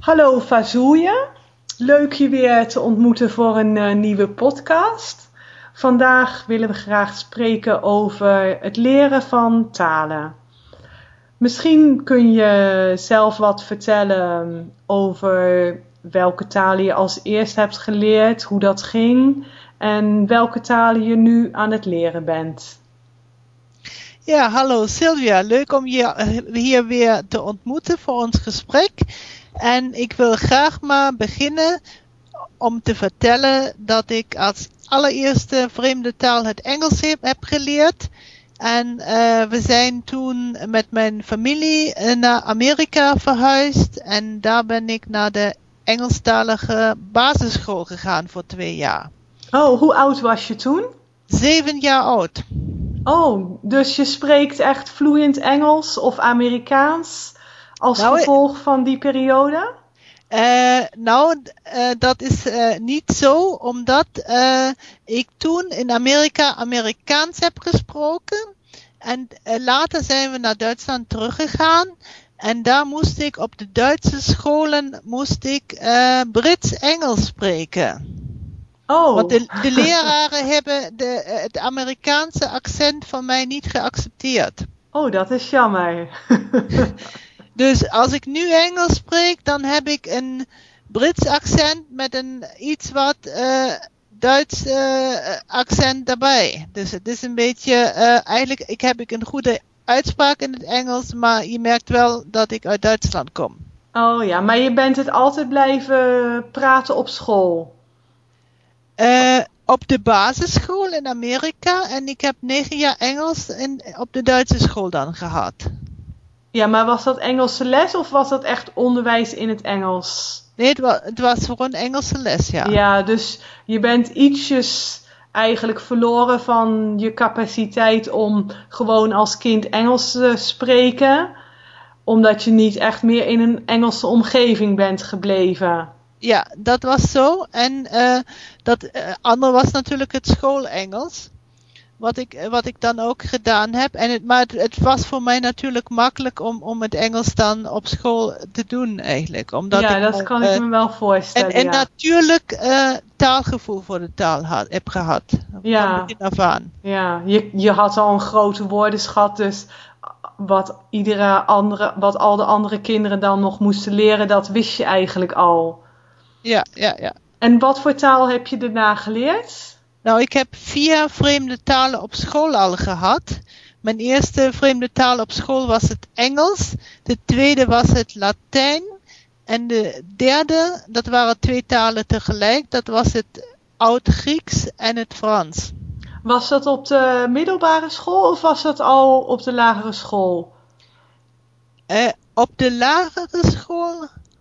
Hallo Fazoeje, leuk je weer te ontmoeten voor een uh, nieuwe podcast. Vandaag willen we graag spreken over het leren van talen. Misschien kun je zelf wat vertellen over welke talen je als eerst hebt geleerd, hoe dat ging en welke talen je nu aan het leren bent. Ja, hallo Sylvia. Leuk om je hier weer te ontmoeten voor ons gesprek. En ik wil graag maar beginnen om te vertellen dat ik als allereerste vreemde taal het Engels heb geleerd. En uh, we zijn toen met mijn familie naar Amerika verhuisd. En daar ben ik naar de Engelstalige basisschool gegaan voor twee jaar. Oh, hoe oud was je toen? Zeven jaar oud. Oh, dus je spreekt echt vloeiend Engels of Amerikaans als nou, gevolg van die periode? Uh, nou, uh, dat is uh, niet zo, omdat ik toen in Amerika Amerikaans heb gesproken. En later zijn we naar Duitsland teruggegaan. En daar moest ik op de Duitse scholen moest ik Brits-Engels spreken. Oh. Want de, de leraren hebben de, het Amerikaanse accent van mij niet geaccepteerd. Oh, dat is jammer. dus als ik nu Engels spreek, dan heb ik een Brits accent met een iets wat uh, Duits uh, accent daarbij. Dus het is een beetje, uh, eigenlijk ik heb ik een goede uitspraak in het Engels, maar je merkt wel dat ik uit Duitsland kom. Oh ja, maar je bent het altijd blijven praten op school. Uh, op de basisschool in Amerika en ik heb negen jaar Engels in, op de Duitse school dan gehad. Ja, maar was dat Engelse les of was dat echt onderwijs in het Engels? Nee, het was, het was gewoon Engelse les, ja. Ja, dus je bent ietsjes eigenlijk verloren van je capaciteit om gewoon als kind Engels te spreken, omdat je niet echt meer in een Engelse omgeving bent gebleven. Ja, dat was zo. En uh, dat uh, andere was natuurlijk het schoolengels. Wat ik, wat ik dan ook gedaan heb. En het, maar het, het, was voor mij natuurlijk makkelijk om, om het Engels dan op school te doen eigenlijk. Omdat ja, ik, dat kan uh, ik me wel voorstellen. En, en ja. natuurlijk taalgevoel voor de taal had, heb gehad. Ja. Van aan. Ja, je, je had al een grote woordenschat. Dus wat, iedere andere, wat al de andere kinderen dan nog moesten leren, dat wist je eigenlijk al. Ja, ja, ja. En wat voor taal heb je daarna geleerd? Nou, ik heb vier vreemde talen op school al gehad. Mijn eerste vreemde taal op school was het Engels. De tweede was het Latijn. En de derde, dat waren twee talen tegelijk, dat was het Oud-Grieks en het Frans. Was dat op de middelbare school of was dat al op de lagere school? Uh, op de lagere school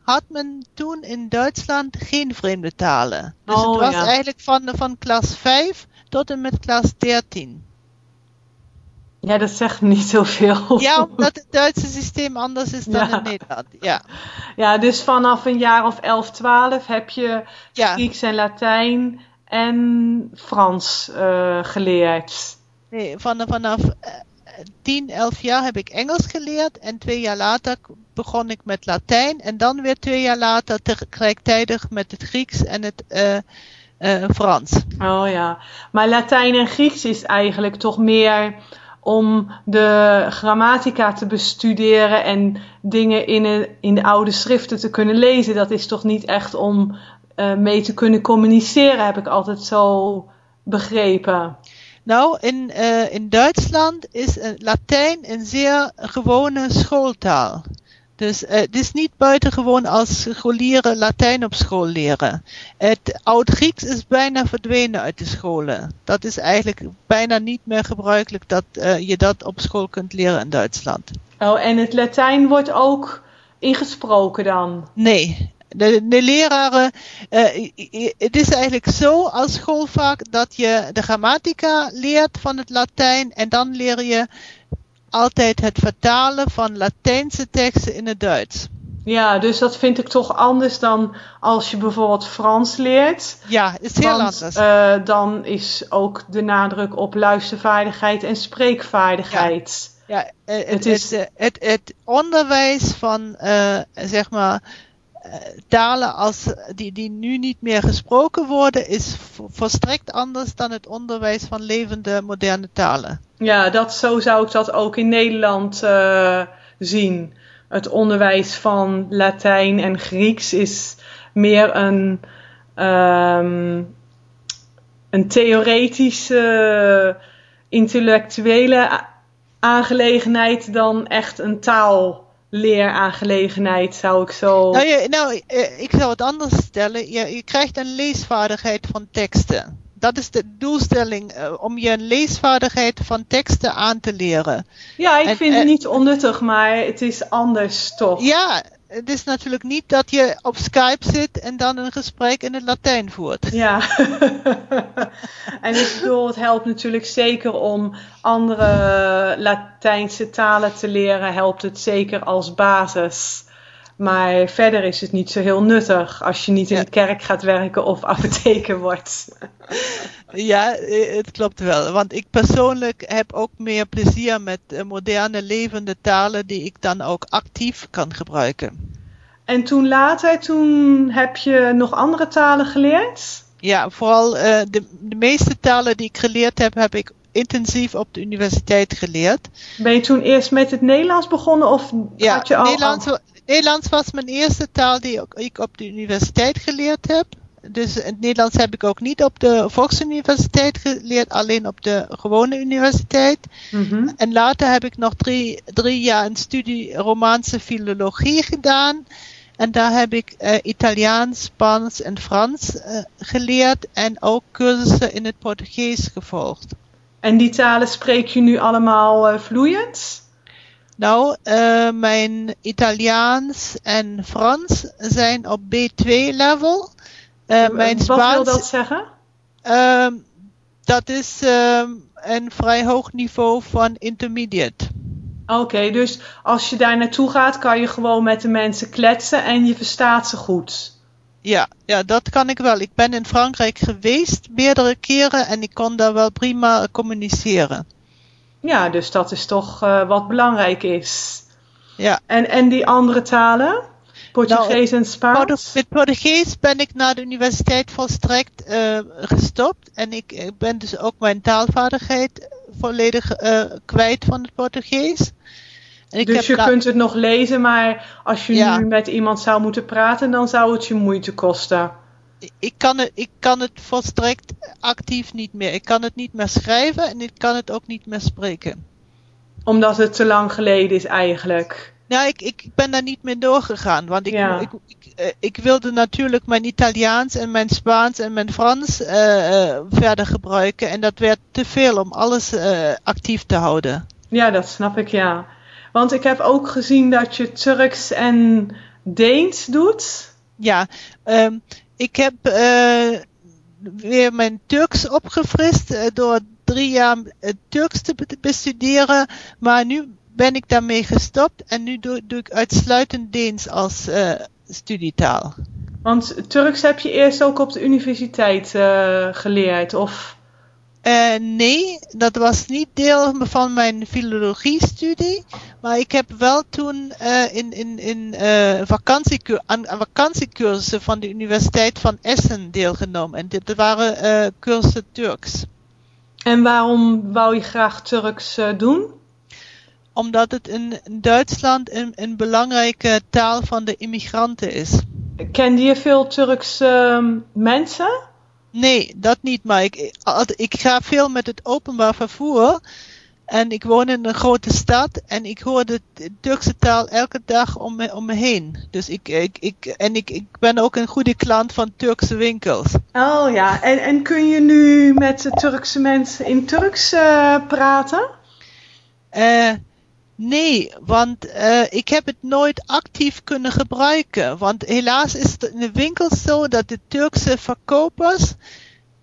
had men toen in Duitsland geen vreemde talen. Dus oh, het was ja. eigenlijk van, van klas 5 tot en met klas 13. Ja, dat zegt niet zoveel. Ja, omdat het Duitse systeem anders is dan Ja. in Nederland. Ja. Ja, dus vanaf een jaar of 11, 12 heb je Ja. Grieks en Latijn en Frans eh, geleerd. Nee, van, vanaf 10, 11 jaar heb ik Engels geleerd en twee jaar later begon ik met Latijn en dan weer twee jaar later tegelijkertijd met het Grieks en het eh, eh, Frans. Oh ja, maar Latijn en Grieks is eigenlijk toch meer om de grammatica te bestuderen en dingen in in de oude schriften te kunnen lezen. Dat is toch niet echt om eh, mee te kunnen communiceren, heb ik altijd zo begrepen. Nou, in, eh, in Duitsland is Latijn een zeer gewone schooltaal. Dus eh, het is niet buitengewoon als scholieren Latijn op school leren. Het Oud-Grieks is bijna verdwenen uit de scholen. Dat is eigenlijk bijna niet meer gebruikelijk dat eh, je dat op school kunt leren in Duitsland. Oh, en het Latijn wordt ook ingesproken dan. Nee, de, de leraren, eh, het is eigenlijk zo als schoolvak dat je de grammatica leert van het Latijn en dan leer je altijd het vertalen van Latijnse teksten in het Duits. Ja, dus dat vind ik toch anders dan als je bijvoorbeeld Frans leert. Ja, is heel Want anders. eh, dan is ook de nadruk op luistervaardigheid en spreekvaardigheid. ja, eh, het, is- het, het onderwijs van, zeg maar, talen als, die, die nu niet meer gesproken worden, is volstrekt anders dan het onderwijs van levende moderne talen. Ja, dat, zo zou ik dat ook in Nederland uh, zien. Het onderwijs van Latijn en Grieks is meer een, um, een theoretische, intellectuele aangelegenheid dan echt een taalleeraangelegenheid, zou ik zo. Nou, je, nou eh, ik zou het anders stellen. Je, je krijgt een leesvaardigheid van teksten. Dat is de doelstelling, uh, om je een leesvaardigheid van teksten aan te leren. Ja, ik en, vind het niet onnuttig, maar het is anders toch? Ja, het is natuurlijk niet dat je op Skype zit en dan een gesprek in het Latijn voert. Ja, en ik bedoel, het helpt natuurlijk zeker om andere Latijnse talen te leren, helpt het zeker als basis. Maar verder is het niet zo heel nuttig als je niet in de kerk gaat werken of apotheker wordt. Ja, eh, het klopt wel. Want ik persoonlijk heb ook meer plezier met moderne levende talen die ik dan ook actief kan gebruiken. En toen later, toen heb je nog andere talen geleerd? Ja, vooral uh, de, de meeste talen die ik geleerd heb, heb ik intensief op de universiteit geleerd. Ben je toen eerst met het Nederlands begonnen of ja, had je al... Nederlands, Nederlands was mijn eerste taal die ik op de universiteit geleerd heb. Dus het Nederlands heb ik ook niet op de Volksuniversiteit geleerd, alleen op de gewone universiteit. Mm-hmm. En later heb ik nog drie, drie jaar een studie Romaanse filologie gedaan. En daar heb ik uh, Italiaans, Spaans en Frans uh, geleerd en ook cursussen in het Portugees gevolgd. En die talen spreek je nu allemaal uh, vloeiend? Nou, uh, mijn Italiaans en Frans zijn op B2-level. Uh, mijn Wat Spaans, wil dat zeggen? Uh, dat is een vrij hoog niveau van intermediate. Oké, okay, dus als je daar naartoe gaat, kan je gewoon met de mensen kletsen en je verstaat ze goed. Ja, ja, dat kan ik wel. Ik ben in Frankrijk geweest meerdere keren en ik kon daar wel prima communiceren. Ja, dus dat is toch uh, wat belangrijk is. Ja. En, en die andere talen? Portugees nou, en Spaans? Met Portugees ben ik naar de universiteit volstrekt uh, gestopt. En ik, ik, ben dus ook mijn taalvaardigheid volledig uh, kwijt van het Portugees. En ik dus je kunt het nog lezen, maar als je ja. nu met iemand zou moeten praten, dan zou het je moeite kosten. Ik kan, het, ik kan het volstrekt actief niet meer. Ik kan het niet meer schrijven en ik kan het ook niet meer spreken. Omdat het te lang geleden is eigenlijk. Nou, ik, ik ben daar niet meer doorgegaan. Want ik, ja. ik, ik, ik, wilde natuurlijk mijn Italiaans en mijn Spaans en mijn Frans uh, uh, verder gebruiken. En dat werd te veel om alles uh, actief te houden. Ja, dat snap ik, ja. Want ik heb ook gezien dat je Turks en Deens doet. Ja, um, ik heb uh, weer mijn Turks opgefrist uh, door drie jaar uh, Turks te bestuderen. Maar nu ben ik daarmee gestopt en nu doe, doe ik uitsluitend Deens als studietaal. Want Turks heb je eerst ook op de universiteit geleerd, of? Uh, nee, dat was niet deel van mijn filologie-studie. Maar ik heb wel toen uh, in, in, in uh, vakantiekur aan, vakantiecursussen van de Universiteit van Essen deelgenomen. En dit waren cursussen Turks. En waarom wou je graag Turks doen? Omdat het in, in Duitsland een, een, belangrijke taal van de immigranten is. Kende je veel Turkse mensen? Nee, dat niet. Maar ik, ik ga veel met het openbaar vervoer. En ik woon in een grote stad en ik hoor de Turkse taal elke dag om me, om me heen. Dus ik, ik, ik, en ik, ik ben ook een goede klant van Turkse winkels. Oh ja, en, en kun je nu met de Turkse mensen in Turks uh, praten? Uh, Nee, want uh, ik heb het nooit actief kunnen gebruiken. Want helaas is het in de winkels zo dat de Turkse verkopers,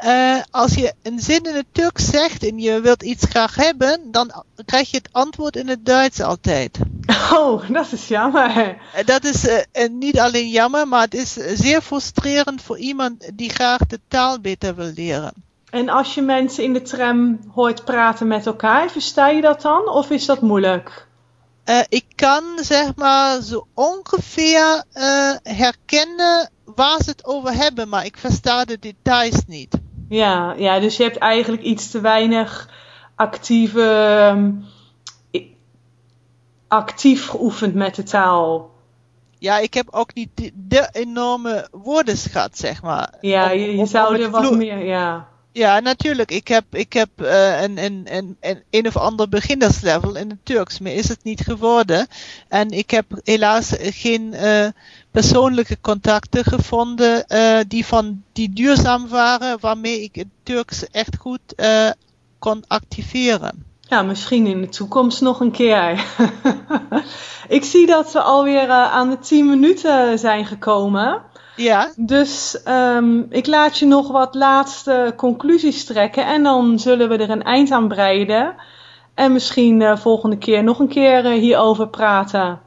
uh, als je een zin in het Turks zegt en je wilt iets graag hebben, dan krijg je het antwoord in het Duits altijd. Oh, dat is jammer. Dat is uh, niet alleen jammer, maar het is zeer frustrerend voor iemand die graag de taal beter wil leren. En als je mensen in de tram hoort praten met elkaar, versta je dat dan of is dat moeilijk? Uh, ik kan zeg maar zo ongeveer herkennen waar ze het over hebben, maar ik versta de details niet. Ja, ja dus je hebt eigenlijk iets te weinig actieve, um, actief geoefend met de taal. Ja, ik heb ook niet de, de enorme woordenschat, zeg maar. Ja, je, je zou er wat meer, ja. Ja, natuurlijk. Ik heb, ik heb uh, een, een, een, een, een of ander beginnerslevel in het Turks, maar is het niet geworden. En ik heb helaas geen uh, persoonlijke contacten gevonden uh, die, van, die duurzaam waren, waarmee ik het Turks echt goed kon activeren. Ja, misschien in de toekomst nog een keer. ik zie dat we alweer aan de 10 minuten zijn gekomen. Ja. Dus um, ik laat je nog wat laatste conclusies trekken en dan zullen we er een eind aan breiden. En misschien volgende keer nog een keer hierover praten.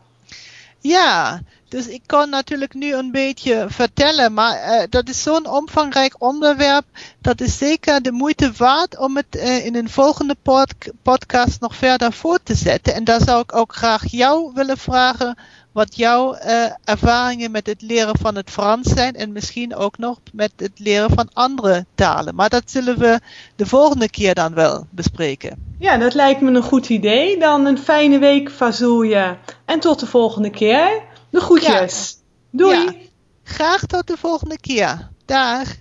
Ja, dus ik kan natuurlijk nu een beetje vertellen, maar uh, dat is zo'n omvangrijk onderwerp. Dat is zeker de moeite waard om het uh, in een volgende pod podcast nog verder voor te zetten. En daar zou ik ook graag jou willen vragen wat jouw uh, ervaringen met het leren van het Frans zijn en misschien ook nog met het leren van andere talen. Maar dat zullen we de volgende keer dan wel bespreken. Ja, dat lijkt me een goed idee. Dan een fijne week, Fazoelje. En tot de volgende keer. De groetjes. Ja. Doei. Ja. Graag tot de volgende keer. Dag.